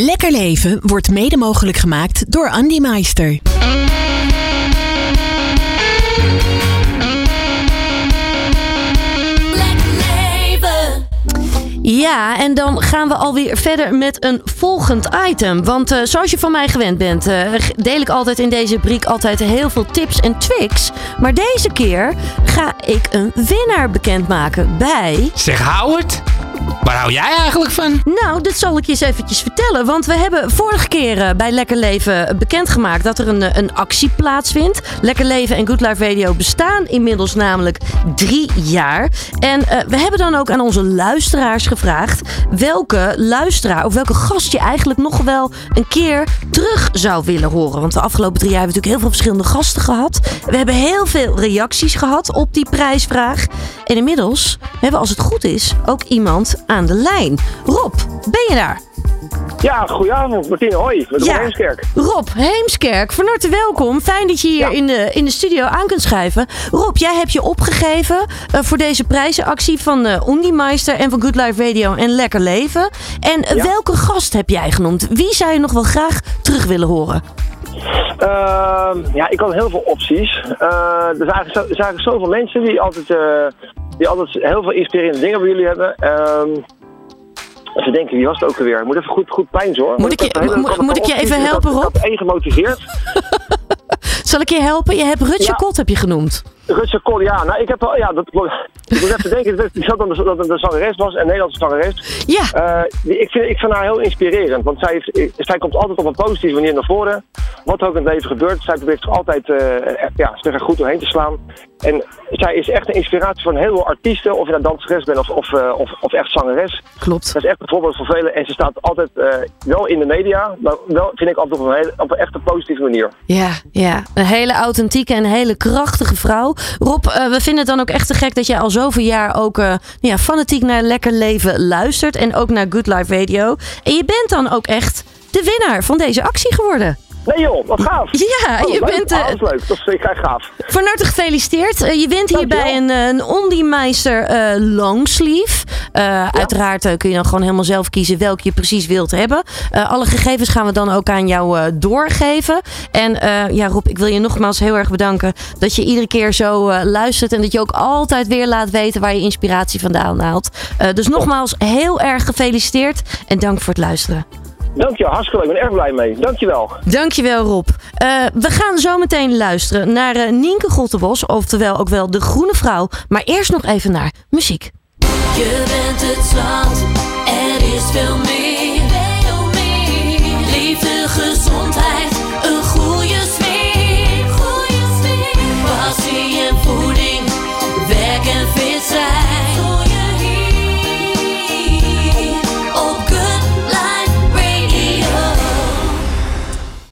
Lekker Leven wordt mede mogelijk gemaakt door Andy Meister. Ja, en dan gaan we alweer verder met een volgend item. Want eh, zoals je van mij gewend bent, eh, deel ik altijd in deze rubriek altijd heel veel tips en tricks. Maar deze keer ga ik een winnaar bekendmaken bij... Zeg Howard, waar hou jij eigenlijk van? Nou, dat zal ik je eens eventjes vertellen. Want we hebben vorige keer eh, bij Lekker Leven bekendgemaakt dat er een, eh, een actie plaatsvindt. Lekker Leven en Good Life Radio bestaan inmiddels namelijk drie jaar. En eh, we hebben dan ook aan onze luisteraars gevraagd welke luisteraar of welke gast je eigenlijk nog wel een keer terug zou willen horen. Want de afgelopen drie jaar hebben we natuurlijk heel veel verschillende gasten gehad. We hebben heel veel reacties gehad op die prijsvraag. En inmiddels hebben we, als het goed is, ook iemand aan de lijn. Rob, ben je daar? Ja, goedenavond Martine, hoi, met Rob Heemskerk. Rob Heemskerk, van harte welkom. Fijn dat je hier Ja. in, de, in de studio aan kunt schrijven. Rob, jij hebt je opgegeven eh, voor deze prijzenactie van eh Ondimeister en van Good Life Radio en Lekker Leven. En eh, Ja. welke gast heb jij genoemd? Wie zou je nog wel graag terug willen horen? Ehm, ja, ik had heel veel opties. Eh, er zijn eigenlijk, zo, er zijn eigenlijk zoveel mensen die altijd, eh, die altijd heel veel inspirerende dingen bij jullie hebben. Ehm ze denken, wie was het ook alweer? Ik moet even goed, goed pijn hoor. Moet ik je- mo- moet ik je even helpen, Rob? Ik één gemotiveerd. Zal ik je helpen? Je hebt Rutje Ja. Kot heb je genoemd. Rutger Kool, ja, nou ik heb wel, ja, dat. Ik moet even denken dat ik zat dat het een zangeres was, een Nederlandse zangeres. Ja, Eh, die- ik, vind, ik vind haar heel inspirerend, want zij, heeft, zij komt altijd op een positieve manier naar voren. Wat er ook in het leven gebeurt, zij probeert zich altijd eh, echt, ja, zich er goed doorheen te slaan. En zij is echt een inspiratie voor een heleboel artiesten, of je nou danseres bent of, of, eh, of, of echt zangeres. klopt. Dat is echt een voorbeeld voor velen en ze staat altijd eh, wel in de media, maar wel vind ik altijd op een, hele, op een echt een positieve manier. Ja, ja, een hele authentieke en hele krachtige vrouw. Rob, eh, we vinden het dan ook echt te gek dat jij al zoveel jaar ook eh, ja, fanatiek naar Lekker Leven luistert. En ook naar Good Life Radio. En je bent dan ook echt de winnaar van deze actie geworden. Nee joh, wat gaaf! Ja, Oh, je leuk. bent Ah, dat is leuk, dat is krijg gaaf. van harte gefeliciteerd. Eh, je wint hierbij een, eh, een Ondimeister eh longsleeve. Uiteraard kun je dan gewoon helemaal zelf kiezen welke je precies wilt hebben. Alle gegevens gaan we dan ook aan jou doorgeven. En ja, Rob, ik wil je nogmaals heel erg bedanken dat je iedere keer zo luistert. En dat je ook altijd weer laat weten waar je inspiratie vandaan haalt. Dus nogmaals heel erg gefeliciteerd en dank voor het luisteren. Dank je, hartstikke leuk, ik ben erg blij mee. Dankjewel. Dankjewel Rob. Eh, we gaan zo meteen luisteren naar eh, Nienke Gottebos, oftewel ook wel de Groene Vrouw. Maar eerst nog even naar muziek. Je bent het zand, er is veel meer.